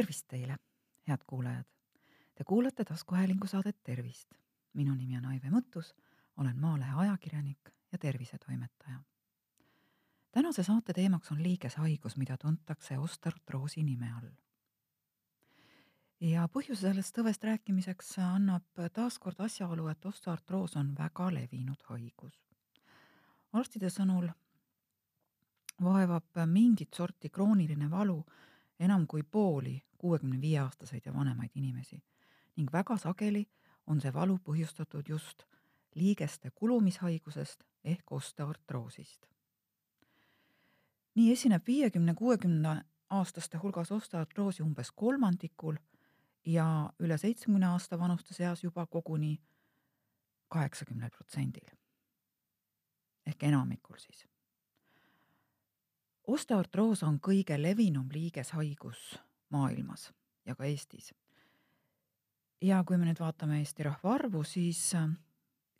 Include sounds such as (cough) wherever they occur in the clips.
tervist teile, head kuulajad! Te kuulate taskuhäälingu saadet Tervist. minu nimi on Aive Mõttus, olen Maalehe ajakirjanik ja tervisetoimetaja. tänase saate teemaks on liigeshaigus, mida tuntakse osteoartroosi nime all. ja põhjuse sellest tõvest rääkimiseks annab taaskord asjaolu, et osteoartroos on väga levinud haigus. arstide sõnul vaevab mingit sorti krooniline valu enam kui pooli kuuekümne viie aastaseid ja vanemaid inimesi ning väga sageli on see valu põhjustatud just liigeste kulumishaigusest ehk osteoartroosist. nii esineb viiekümne, kuuekümne aastaste hulgas osteoartroosi umbes kolmandikul ja üle seitsmekümne aasta vanuste seas juba koguni kaheksakümnel protsendil. ehk enamikul siis osteoartroos on kõige levinum liigeshaigus maailmas ja ka Eestis. ja kui me nüüd vaatame Eesti rahvaarvu, siis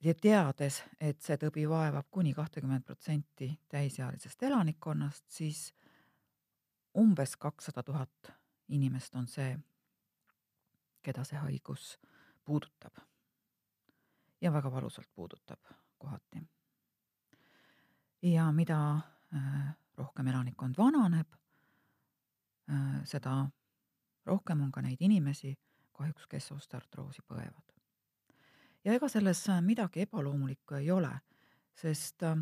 ja teades, et see tõbi vaevab kuni kahtekümmet protsenti täisealisest elanikkonnast, siis umbes kakssada tuhat inimest on see, keda see haigus puudutab. ja väga valusalt puudutab kohati. ja mida äh, rohkem elanikkond vananeb, äh, seda rohkem on ka neid inimesi kahjuks, kes osteoartroosi põevad. ja ega selles midagi ebaloomulikku ei ole, sest äh,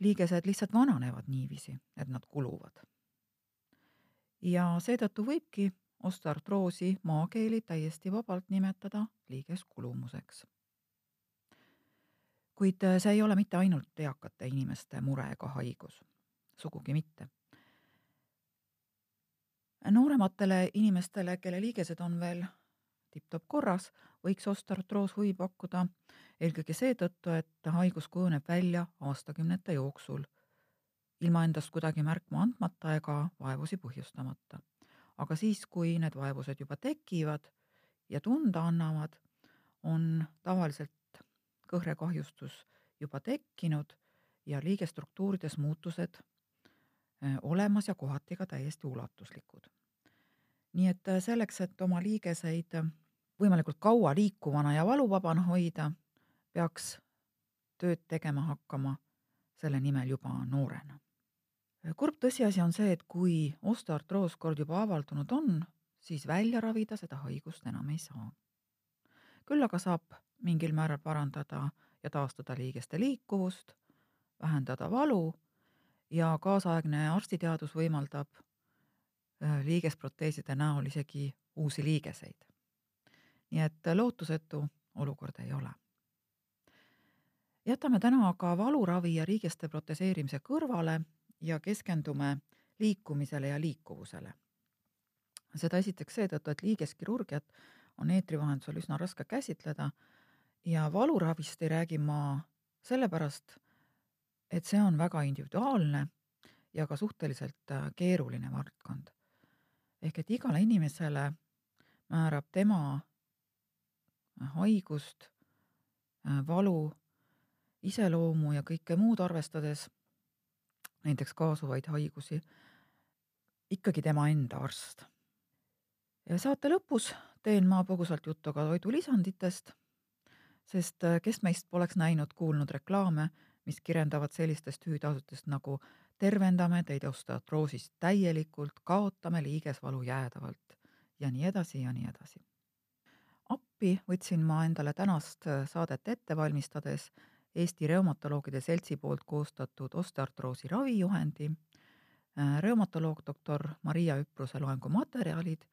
liigesed lihtsalt vananevad niiviisi, et nad kuluvad. ja seetõttu võibki osteoartroosi maakeeli täiesti vabalt nimetada liigeskulumuseks kuid äh, see ei ole mitte ainult eakate inimeste mure ega haigus, sugugi mitte. noorematele inimestele, kelle liigesed on veel tipp-topp korras, võiks osteoartroos huvi pakkuda eelkõige seetõttu, et haigus kujuneb välja aastakümnete jooksul, ilma endast kuidagi märkma andmata ega vaevusi põhjustamata. aga siis, kui need vaevused juba tekivad ja tunda annavad, on tavaliselt kõhrekahjustus juba tekkinud ja liigestruktuurides muutused äh, olemas ja kohati ka täiesti ulatuslikud. nii et äh, selleks, et oma liigeseid äh, võimalikult kaua liikuvana ja valuvabana hoida, peaks tööd tegema hakkama selle nimel juba noorena. kurb tõsiasi on see, et kui osteoartroos kord juba avaldunud on, siis välja ravida seda haigust enam ei saa. Küll aga saab mingil määral parandada ja taastada liigeste liikuvust, vähendada valu ja kaasaegne arstiteadus võimaldab äh, liigesproteeside näol isegi uusi liigeseid. nii et lootusetu olukord ei ole. jätame täna aga valuravi ja liigeste proteseerimise kõrvale ja keskendume liikumisele ja liikuvusele. seda esiteks seetõttu, et liigeskirurgiat on eetri vahendusel üsna raske käsitleda ja valuravist ei räägi ma sellepärast, et see on väga individuaalne ja ka suhteliselt äh, keeruline valdkond. ehk et igale inimesele määrab tema äh, haigust, äh, valu, iseloomu ja kõike muud arvestades, näiteks kaasuvaid haigusi, ikkagi tema enda arst. ja saate lõpus teen ma põgusalt juttu ka toidulisanditest sest äh, kes meist poleks näinud-kuulnud reklaame, mis kirjeldavad sellistest hüüdasutust nagu tervendame teid osteotroosist täielikult, kaotame liigesvalu jäädavalt ja nii edasi ja nii edasi. appi võtsin ma endale tänast äh, saadet ette valmistades Eesti Reumatoloogide Seltsi poolt koostatud osteoartroosi ravijuhendi, äh, reumatoloog doktor Maria Üpruse loengumaterjalid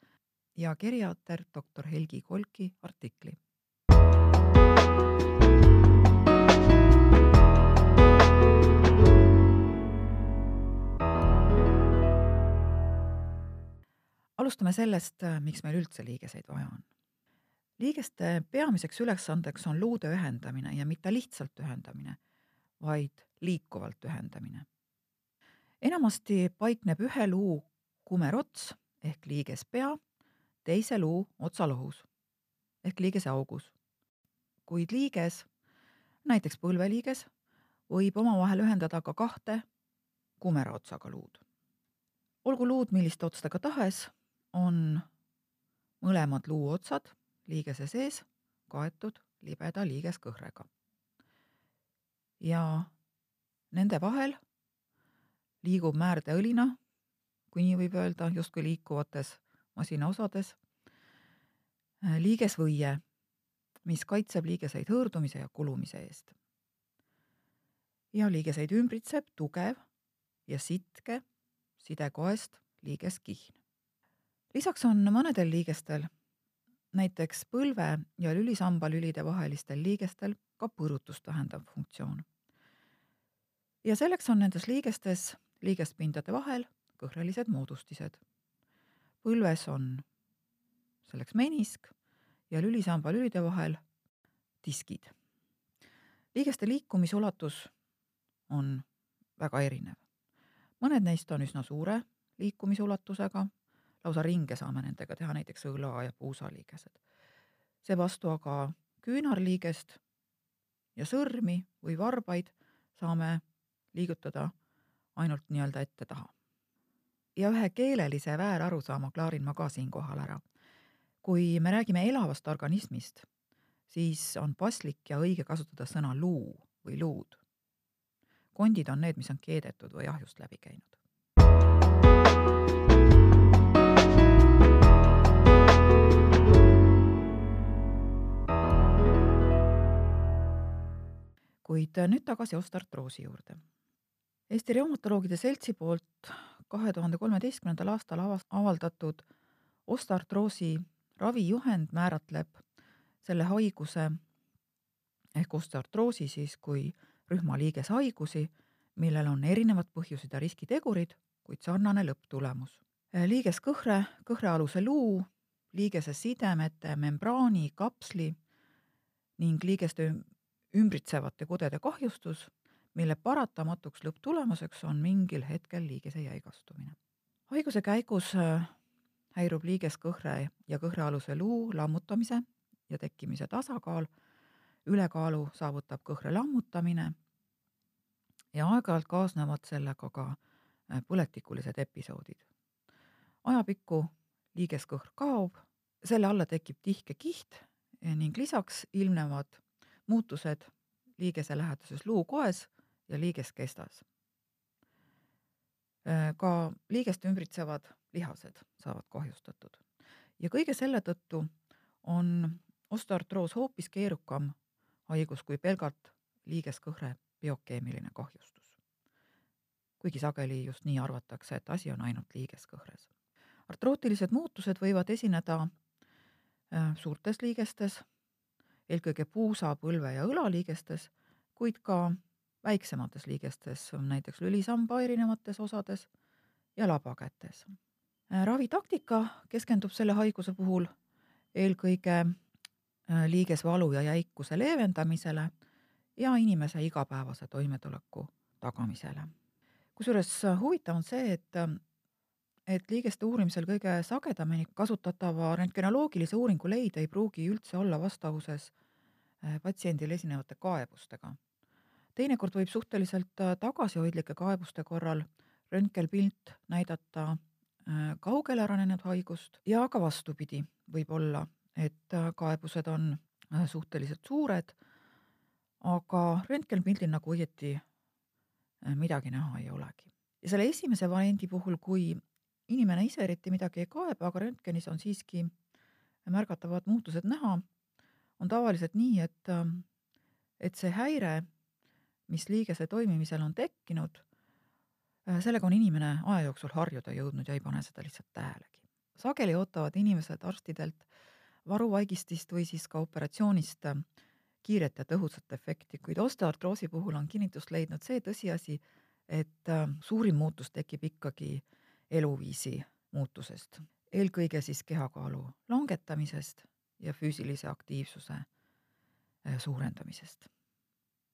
ja geriaater doktor Helgi Kolki artikli alustame sellest, miks meil üldse liigeseid vaja on. liigeste peamiseks ülesandeks on luude ühendamine ja mitte lihtsalt ühendamine, vaid liikuvalt ühendamine. enamasti paikneb ühe luu kumerots ehk liigespea teise luu otsalohus ehk liigeseaugus. kuid liiges, näiteks põlveliiges, võib omavahel ühendada ka kahte kumera otsaga luud. olgu luud milliste otstega tahes on mõlemad luuotsad liigese sees kaetud libeda liigeskõhrega. ja nende vahel liigub määrdeõlina, kui nii võib öelda, justkui liikuvates masinaosades, liigesvõie, mis kaitseb liigeseid hõõrdumise ja kulumise eest. ja liigeseid ümbritseb tugev ja sitke sidekoest liigeskihn. lisaks on mõnedel liigestel, näiteks põlve ja lülisambalülide vahelistel liigestel ka põrutust vähendav funktsioon. ja selleks on nendes liigestes liigestpindade vahel kõhrelised moodustised. Põlves on selleks menisk ja lülisamba lülide vahel diskid. liigeste liikumisulatus on väga erinev. mõned neist on üsna suure liikumisulatusega, lausa ringe saame nendega teha, näiteks õla ja puusaliigesed. seevastu aga küünarliigest ja sõrmi või varbaid saame liigutada ainult nii-öelda ette-taha. Ja ühe keelelise väärarusaama klaarin ma ka siinkohal ära. kui me räägime elavast organismist, siis on paslik ja õige kasutada sõna luu või luud. kondid on need, mis on keedetud või ahjust läbi käinud. kuid nüüd tagasi osteartroosi juurde Eesti Reumatoloogide Seltsi poolt kahe tuhande kolmeteistkümnendal aastal avaldatud osteartroosi ravijuhend määratleb selle haiguse ehk osteartroosi siis kui rühmaliigeshaigusi, millel on erinevad põhjused ja riskitegurid, kuid sarnane lõpptulemus. liigeskõhre, kõhrealuse luu, liigese sidemete, membraani, kapsli ning liigeste ümbritsevate kudede kahjustus mille paratamatuks lõpptulemuseks on mingil hetkel liigese jäigastumine. haiguse käigus äh, häirub liigeskõhre ja kõhrealuse luu lammutamise ja tekkimise tasakaal, ülekaalu saavutab kõhre lammutamine ja aeg-ajalt kaasnevad sellega ka äh, põletikulised episoodid. ajapikku liigeskõhr kaob, selle alla tekib tihke kiht ning lisaks ilmnevad muutused liigese läheduses luukoes ja liigeskestas. Äh, ka liigest ümbritsevad lihased saavad kahjustatud ja kõige selle tõttu on osteoartroos hoopis keerukam haigus kui pelgalt liigeskõhre biokeemiline kahjustus. kuigi sageli just nii arvatakse, et asi on ainult liigeskõhres. artrootilised muutused võivad esineda äh, suurtes liigestes, eelkõige puusa, põlve ja õlaliigestes, kuid ka väiksemates liigestes, näiteks lülisamba erinevates osades ja labakätes. Äh, ravitaktika keskendub selle haiguse puhul eelkõige äh, liigesvalu ja jäikuse leevendamisele ja inimese igapäevase toimetuleku tagamisele. kusjuures äh, huvitav on see, et et liigeste uurimisel kõige sagedamini kasutatava röntgenoloogilise uuringu leid ei pruugi üldse olla vastavuses patsiendil esinevate kaebustega teinekord võib suhteliselt äh, tagasihoidlike kaebuste korral röntgenpilt näidata äh, kaugele arenenud haigust ja ka vastupidi, võib olla, et äh, kaebused on suhteliselt suured, aga röntgenpildil nagu õieti midagi näha ei olegi. ja selle esimese variandi puhul, kui inimene ise eriti midagi ei kaeba, aga röntgenis on siiski märgatavad muutused näha, on tavaliselt nii, et, et see häire mis liigese toimimisel on tekkinud, äh, sellega on inimene aja jooksul harjuda jõudnud ja ei pane seda lihtsalt tähelegi. sageli ootavad inimesed arstidelt varuvaigistist või siis ka operatsioonist äh, kiiret ja tõhusat efekti, kuid osteoartroosi puhul on kinnitust leidnud see tõsiasi, et äh, suurim muutus tekib ikkagi eluviisi muutusest, eelkõige siis kehakaalu langetamisest ja füüsilise aktiivsuse suurendamisest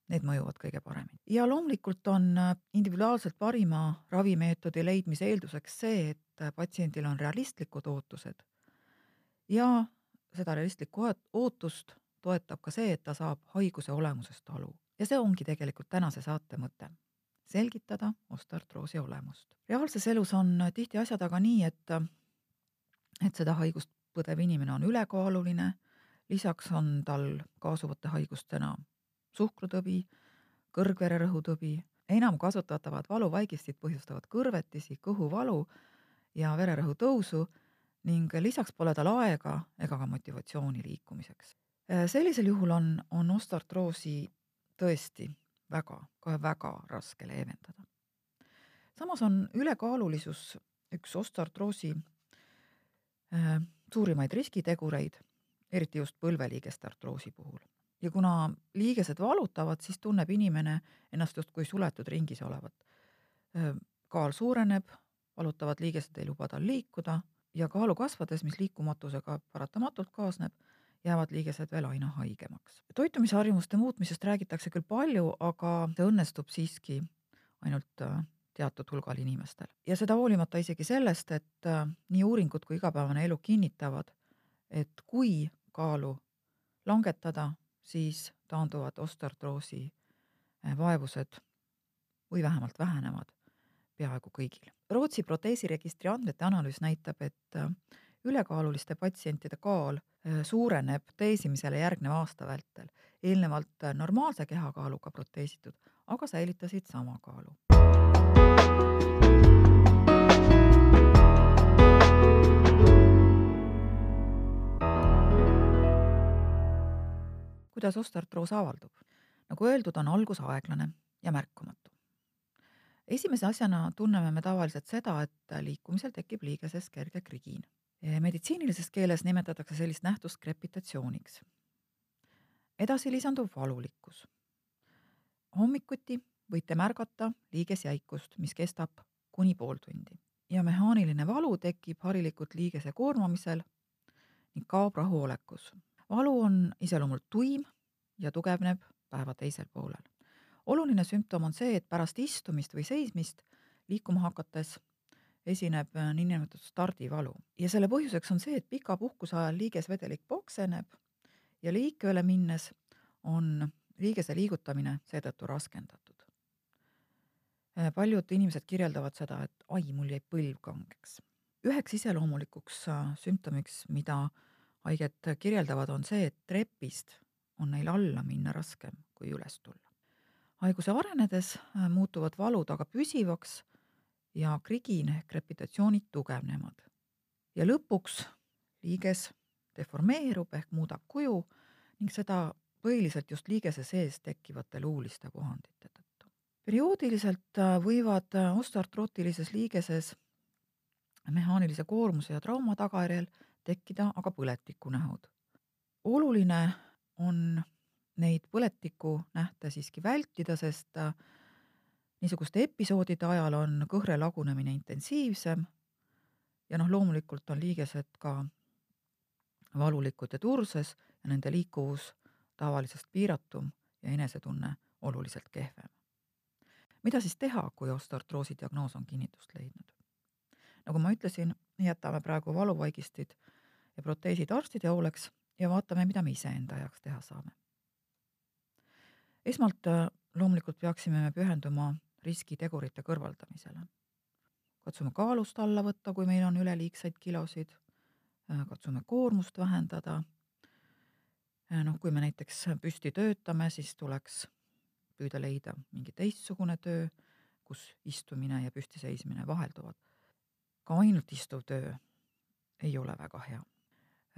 need mõjuvad kõige paremini. ja loomulikult on äh, individuaalselt parima ravimeetodi leidmise eelduseks see, et äh, patsiendil on realistlikud ootused ja seda realistlikku ootust toetab ka see, et ta saab haiguse olemusest aru. ja see ongi tegelikult tänase saate mõte, selgitada osteartroosi olemust. reaalses elus on tihti asjad aga nii, et et seda haigust põdev inimene on ülekaaluline, lisaks on tal kaasuvate haigustena suhkrutõbi, kõrgvererõhutõbi, enam kasutatavad valuvaigistid põhjustavad kõrvetisi, kõhuvalu ja vererõhu tõusu ning lisaks pole tal aega ega ka motivatsiooni liikumiseks. sellisel juhul on, on osteartroosi tõesti väga, kohe väga raske leevendada. samas on ülekaalulisus üks osteartroosi äh, suurimaid riskitegureid, eriti just põlveliigeste artroosi puhul. Ja kuna liigesed valutavad, siis tunneb inimene ennast justkui suletud ringis olevat. Kaal suureneb, valutavad liigesed ei luba tal liikuda ja kaalu kasvades, mis liikumatusega paratamatult kaasneb, jäävad liigesed veel aina haigemaks. toitumisharjumuste muutmisest räägitakse küll palju, aga see õnnestub siiski ainult teatud hulgal inimestel ja seda hoolimata isegi sellest, et nii uuringud kui igapäevane elu kinnitavad, et kui kaalu langetada, siis taanduvad osteartroosi äh, vaevused või vähemalt vähenevad peaaegu kõigil. Rootsi proteesiregistri andmete analüüs näitab, et äh, ülekaaluliste patsientide kaal äh, suureneb proteesimisele järgneva aasta vältel. eelnevalt normaalse kehakaaluga proteesitud, aga säilitasid sama kaalu. Kuidas osteartroos avaldub? nagu öeldud, on algus aeglane ja märkamatu esimese asjana tunneme me tavaliselt seda, et liikumisel tekib liigeses kerge krigiin. meditsiinilises keeles nimetatakse sellist nähtust krepitatsiooniks. edasi lisandub valulikkus. hommikuti võite märgata liigesjäikust, mis kestab kuni pool tundi ja mehaaniline valu tekib harilikult liigese koormamisel ning kaob rahuolekus. Valu on iseloomult tuim ja tugevneb päeva teisel poolel oluline sümptom on see, et pärast istumist või seismist liikuma hakates esineb äh, niinimetatud stardivalu ja selle põhjuseks on see, et pika puhkuse ajal liigesvedelik pokseneb ja liikvele minnes on liigese liigutamine seetõttu raskendatud. Äh, paljud inimesed kirjeldavad seda, et ai, mul jäi põlv kangeks. üheks iseloomulikuks äh, sümptomiks, mida haiged kirjeldavad, on see, et trepist on neil alla minna raskem kui üles tulla haiguse arenedes äh, muutuvad valud aga püsivaks ja krigin ehk krepitatsioonid tugevnevad. ja lõpuks liiges deformeerub ehk muudab kuju ning seda põhiliselt just liigese sees tekkivate luuliste puhandite tõttu. perioodiliselt äh, võivad äh, osteartrootilises liigeses mehaanilise koormuse ja trauma tagajärjel tekkida aga põletikunähud. oluline on neid põletikunähte siiski vältida, sest äh, niisuguste episoodide ajal on kõhre lagunemine intensiivsem ja noh, loomulikult on liigesed ka valulikud ja turses ja nende liikuvus tavalisest piiratum ja enesetunne oluliselt kehvem. mida siis teha, kui osteoartroosi diagnoos on kinnitust leidnud? nagu ma ütlesin, jätame praegu valuvaigistid ja proteesid arstide hooleks ja vaatame, mida me iseenda jaoks teha saame esmalt äh, loomulikult peaksime me pühenduma riskitegurite kõrvaldamisele. katsume kaalust alla võtta, kui meil on üleliigseid kilosid, äh, katsume koormust vähendada. Äh, noh, kui me näiteks püsti töötame, siis tuleks püüda leida mingi teistsugune töö, kus istumine ja püsti seismine vahelduvad. ka ainult istuv töö ei ole väga hea.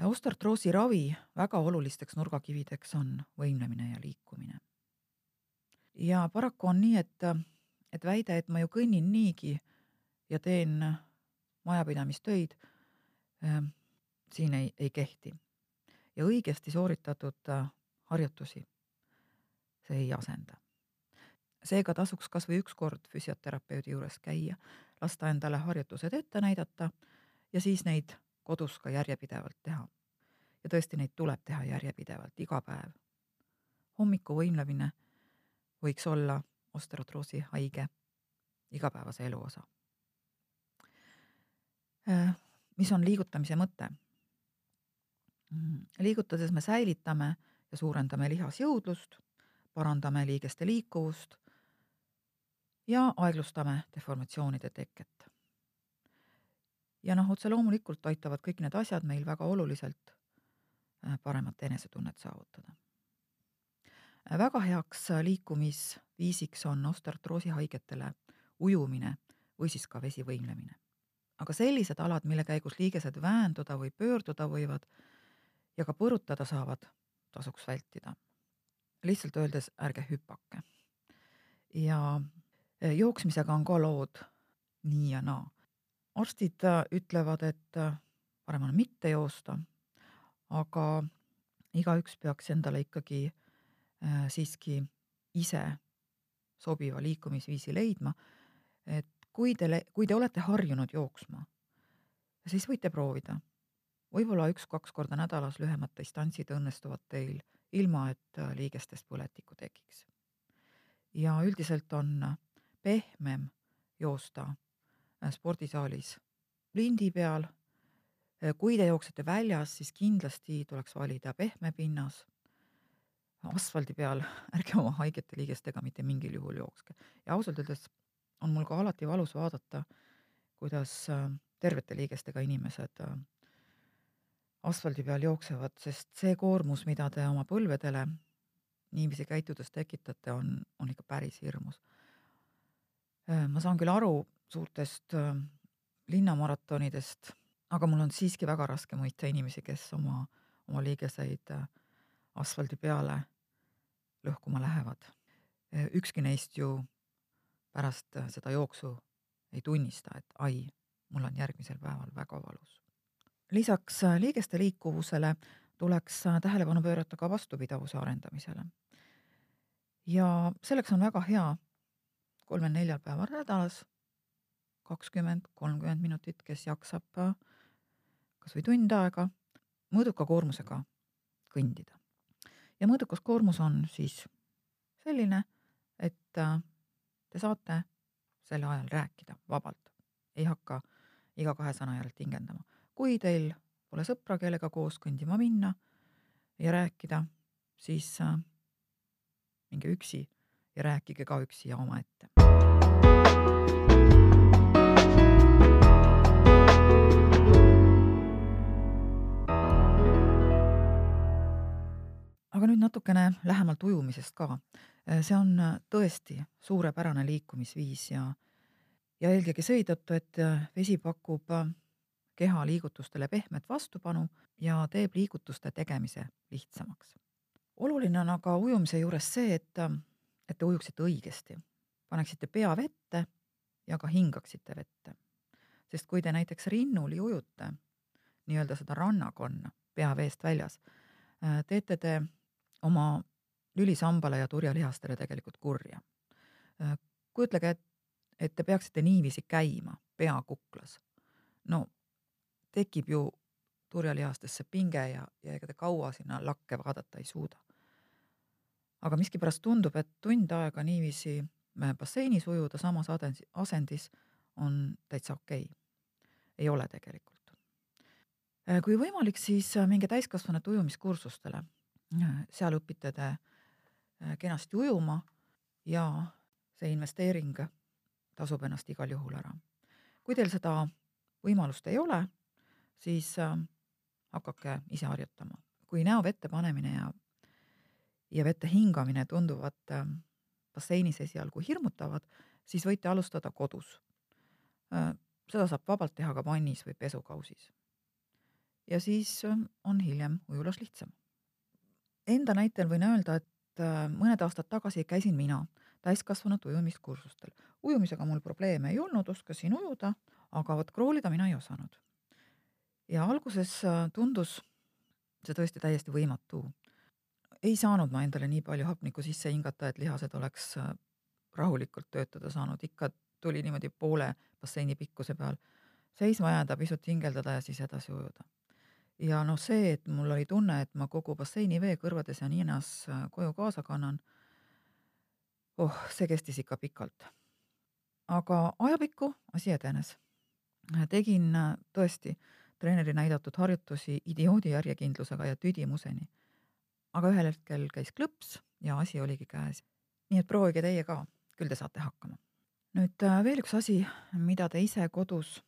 Osteartroosi ravi väga olulisteks nurgakivideks on võimlemine ja liikumine ja paraku on nii, et, et väide, et ma ju kõnnin niigi ja teen majapidamistöid äh,, siin ei, ei kehti. ja õigesti sooritatud äh, harjutusi see ei asenda. seega tasuks kas või üks kord füsioterapeudi juures käia, lasta endale harjutused ette näidata ja siis neid kodus ka järjepidevalt teha. ja tõesti, neid tuleb teha järjepidevalt, iga päev. hommiku võimlemine võiks olla osteotroosi haige igapäevase elu osa. Äh, mis on liigutamise mõte? Mm, liigutades me säilitame ja suurendame lihasjõudlust, parandame liigeste liikuvust ja aeglustame deformatsioonide teket. Ja noh, otse loomulikult aitavad kõik need asjad meil väga oluliselt äh, paremat enesetunnet saavutada. Äh, väga heaks liikumisviisiks on osteoartroosi haigetele ujumine või siis ka vesivõimlemine. aga sellised alad, mille käigus liigesed väänduda või pöörduda võivad ja ka põrutada saavad, tasuks vältida. lihtsalt öeldes ärge hüpake. ja äh, jooksmisega on ka lood nii ja naa arstid äh, ütlevad, et äh, parem on mitte joosta, aga igaüks peaks endale ikkagi äh, siiski ise sobiva liikumisviisi leidma. et kui te, kui te olete harjunud jooksma, siis võite proovida. võib-olla üks-kaks korda nädalas lühemad distantsid õnnestuvad teil ilma, et liigestest põletikku tekiks. ja üldiselt on pehmem joosta spordisaalis lindi peal. Äh, kui te jooksete väljas, siis kindlasti tuleks valida pehme pinnas. asfaldi peal (laughs) ärge oma haigete liigestega mitte mingil juhul jookske ja ausalt öeldes on mul ka alati valus vaadata, kuidas äh, tervete liigestega inimesed asfaldi peal jooksevad, sest see koormus, mida te oma põlvedele niiviisi käitudes tekitate, on, on ikka päris hirmus. ma saan küll aru suurtest äh, linnamaratonidest, aga mul on siiski väga raske mõista inimesi, kes oma, oma liigeseid äh, asfaldi peale lõhkuma lähevad. Äh, ükski neist ju pärast seda jooksu ei tunnista, et ai, mul on järgmisel päeval väga valus. lisaks liigeste liikuvusele tuleks tähelepanu pöörata ka vastupidavuse arendamisele. ja selleks on väga hea kolmel-neljal päeval nädalas kakskümmend, kolmkümmend minutit, kes jaksab kas või tund aega mõõduka koormusega kõndida. ja mõõdukas koormus on siis selline, et te saate sel ajal rääkida vabalt, ei hakka iga kahe sõna järelt hingendama. kui teil pole sõpra, kellega koos kõndima minna ja rääkida, siis minge üksi ja rääkige ka üksi ja omaette. Nüüd natukene lähemalt ujumisest ka. Äh, see on äh, tõesti suurepärane liikumisviis ja, ja eelkõige seetõttu, et äh, vesi pakub keha liigutustele pehmet vastupanu ja teeb liigutuste tegemise lihtsamaks. oluline on aga ujumise juures see, et, et te ujuksite õigesti, paneksite pea vette ja ka hingaksite vette. sest kui te näiteks rinnuli ujute, nii-öelda seda rannakonna pea veest väljas, teete te oma lülisambale ja turjalihastele tegelikult kurja. Äh, kujutlege, et, et te peaksite niiviisi käima, pea kuklas. no tekib ju turjalihastesse pinge ja, ja ega te kaua sinna lakke vaadata ei suuda. aga miskipärast tundub, et tund aega niiviisi äh, basseinis ujuda samas asendis on täitsa okei okay.. ei ole tegelikult. Äh, kui võimalik, siis minge täiskasvanute ujumiskursustele seal õpite te äh, kenasti ujuma ja see investeering tasub ennast igal juhul ära. kui teil seda võimalust ei ole, siis äh, hakake ise harjutama. kui näo vette panemine ja, ja vette hingamine tunduvad äh, basseinis esialgu hirmutavad, siis võite alustada kodus. seda saab vabalt teha ka vannis või pesukausis. ja siis on hiljem ujulas lihtsam enda näitel võin öelda, et äh, mõned aastad tagasi käisin mina täiskasvanute ujumiskursustel. ujumisega mul probleeme ei olnud, oskasin ujuda, aga vot kroolida mina ei osanud. ja alguses äh, tundus see tõesti täiesti võimatu. ei saanud ma endale nii palju hapnikku sisse hingata, et lihased oleks äh, rahulikult töötada saanud, ikka tuli niimoodi poole basseini pikkuse peal seisma jääda, pisut hingeldada ja siis edasi ujuda ja noh, see, et mul oli tunne, et ma kogu basseini vee kõrvades ja ninas äh, koju kaasa kannan, oh, see kestis ikka pikalt. aga ajapikku asi edenes. tegin äh, tõesti treeneri näidatud harjutusi idioodi järjekindlusega ja tüdimuseni. aga ühel hetkel käis klõps ja asi oligi käes. nii et proovige teie ka, küll te saate hakkama. nüüd äh, veel üks asi, mida te ise kodus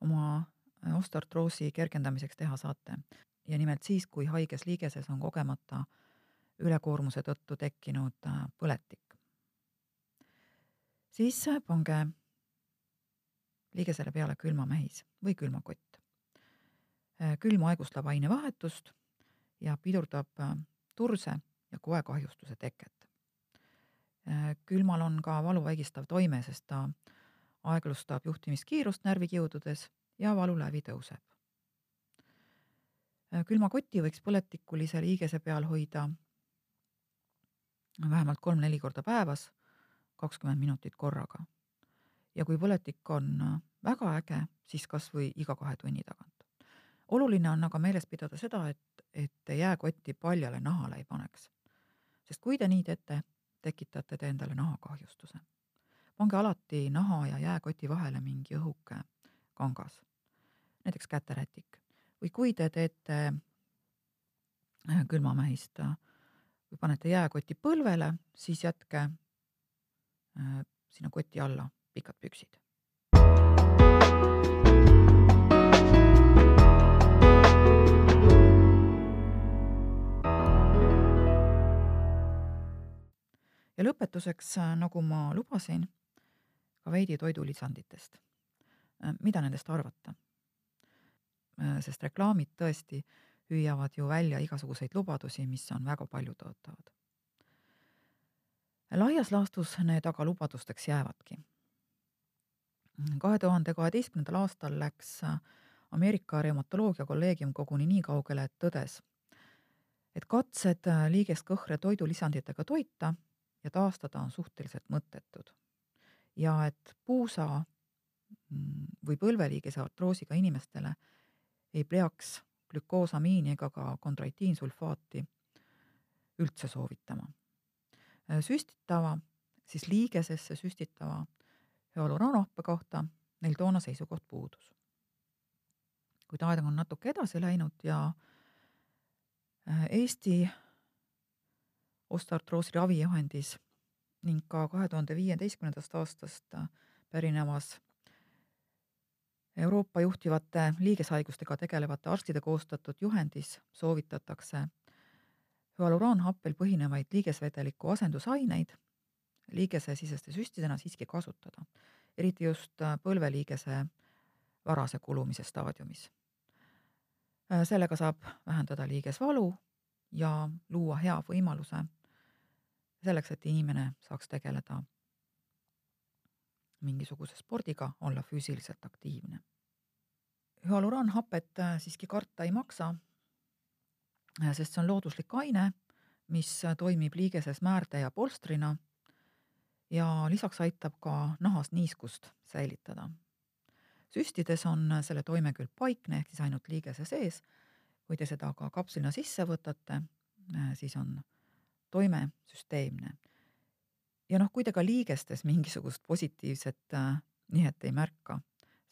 oma osteartroosi kergendamiseks teha saate. ja nimelt siis, kui haiges liigeses on kogemata ülekoormuse tõttu tekkinud põletik. siis pange liigesele peale külmamehis või külmakott. külm aegustab ainevahetust ja pidurdab turse ja koekahjustuse teket. külmal on ka valu vaigistav toime, sest ta aeglustab juhtimiskiirust närvikiududes ja valulävi tõuseb. külmakoti võiks põletikulise liigese peal hoida vähemalt kolm-neli korda päevas, kakskümmend minutit korraga. ja kui põletik on väga äge, siis kas või iga kahe tunni tagant. oluline on aga meeles pidada seda, et, et jääkotti paljale nahale ei paneks. sest kui te nii teete, tekitate te endale nahakahjustuse pange alati naha ja jääkoti vahele mingi õhuke kangas, näiteks käterätik. või kui te teete äh, külmamähist või panete jääkoti põlvele, siis jätke äh, sinna koti alla pikad püksid. ja lõpetuseks, äh, nagu ma lubasin ka veidi toidulisanditest. Äh, mida nendest arvata? Äh, sest reklaamid tõesti hüüavad ju välja igasuguseid lubadusi, mis on väga paljutõotavad. laias laastus need aga lubadusteks jäävadki. kahe tuhande kaheteistkümnendal aastal läks Ameerika reumatoloogia kolleegium koguni nii kaugele, et tõdes, et katsed liigeskõhre toidulisanditega toita ja taastada on suhteliselt mõttetud ja et puusa mm, või põlveliigese artroosiga inimestele ei peaks glükoosamiini ega ka kondratiinsulfaati üldse soovitama. Äh, süstitava, siis liigesesse süstitava hüaluraanahpe kohta neil toona seisukoht puudus. kuid aeg on natuke edasi läinud ja äh, Eesti osteartroosi ravijuhendis ning ka kahe tuhande viieteistkümnendast aastast pärinevas Euroopa juhtivate liigeshaigustega tegelevate arstide koostatud juhendis soovitatakse hüaluraanhappel põhinevaid liigesvedeliku asendusaineid liigesesiseste süstidena siiski kasutada, eriti just põlveliigese varase kulumise staadiumis. sellega saab vähendada liigesvalu ja luua hea võimaluse selleks, et inimene saaks tegeleda mingisuguse spordiga, olla füüsiliselt aktiivne. hüaluraanhapet äh, siiski karta ei maksa, äh, sest see on looduslik aine, mis äh, toimib liigeses määrde ja polstrina ja lisaks aitab ka nahas niiskust säilitada. süstides on selle toime küll paikne ehk siis ainult liigese sees, kui te seda ka kapslina sisse võtate, siis on toime süsteemne. Ja noh, kui te ka liigestes mingisugust positiivset äh, nihet ei märka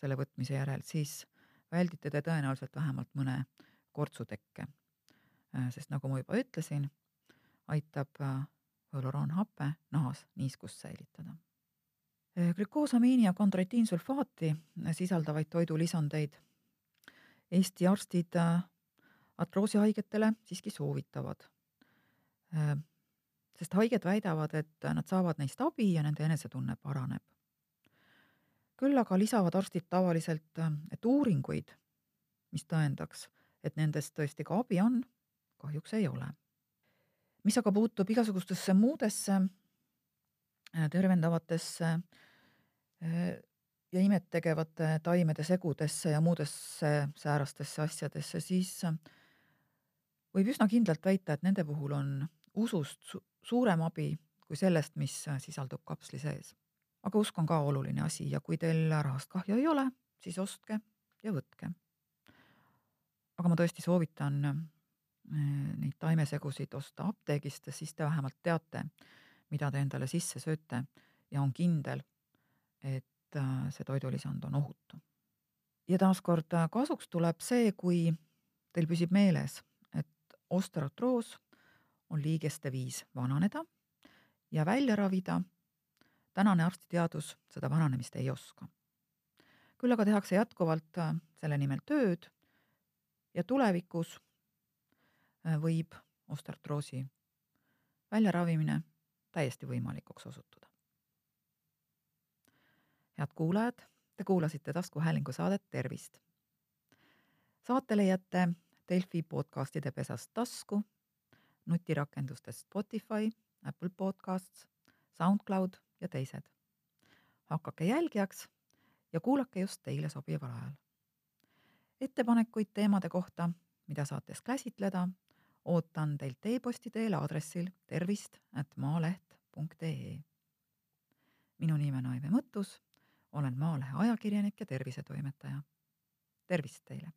selle võtmise järel, siis väldite te tõenäoliselt vähemalt mõne kortsutekke äh,. sest nagu ma juba ütlesin, aitab äh, hüaluraanhape nahas niiskust säilitada glükoosamiini ja kondratiinsulfaati sisaldavaid toidulisandeid Eesti arstid artroosihaigetele siiski soovitavad sest haiged väidavad, et nad saavad neist abi ja nende enesetunne paraneb. küll aga lisavad arstid tavaliselt, et uuringuid, mis tõendaks, et nendest tõesti ka abi on, kahjuks ei ole. mis aga puutub igasugustesse muudesse äh, tervendavatesse äh, ja imet tegevate taimede segudesse ja muudesse säärastesse asjadesse, siis võib üsna kindlalt väita, et nende puhul on usust suurem abi kui sellest, mis sisaldub kapsli sees. aga usk on ka oluline asi ja kui teil rahast kahju ei ole, siis ostke ja võtke. aga ma tõesti soovitan eh, neid taimesegusid osta apteegist, siis te vähemalt teate, mida te endale sisse sööte ja on kindel, et eh, see toidulisand on ohutu. ja taaskord kasuks tuleb see, kui teil püsib meeles, et osteotroos on liigeste viis vananeda ja välja ravida tänane arstiteadus seda vananemist ei oska. küll aga tehakse jätkuvalt äh, selle nimel tööd ja tulevikus äh, võib osteoartroosi väljaravimine täiesti võimalikuks osutuda. head kuulajad, te kuulasite taskuhäälingu saadet Tervist. saate leiate Delfi podcastide pesast tasku, nutirakendustest Spotify, Apple Podcasts, SoundCloud ja teised. hakake jälgijaks ja kuulake just teile sobival ajal. ettepanekuid teemade kohta, mida saates käsitleda, ootan teilt e-posti teel aadressil tervist at maaleht.ee. minu nimi on Aive Mõttus, olen Maalehe ajakirjanik ja tervisetoimetaja. tervist teile!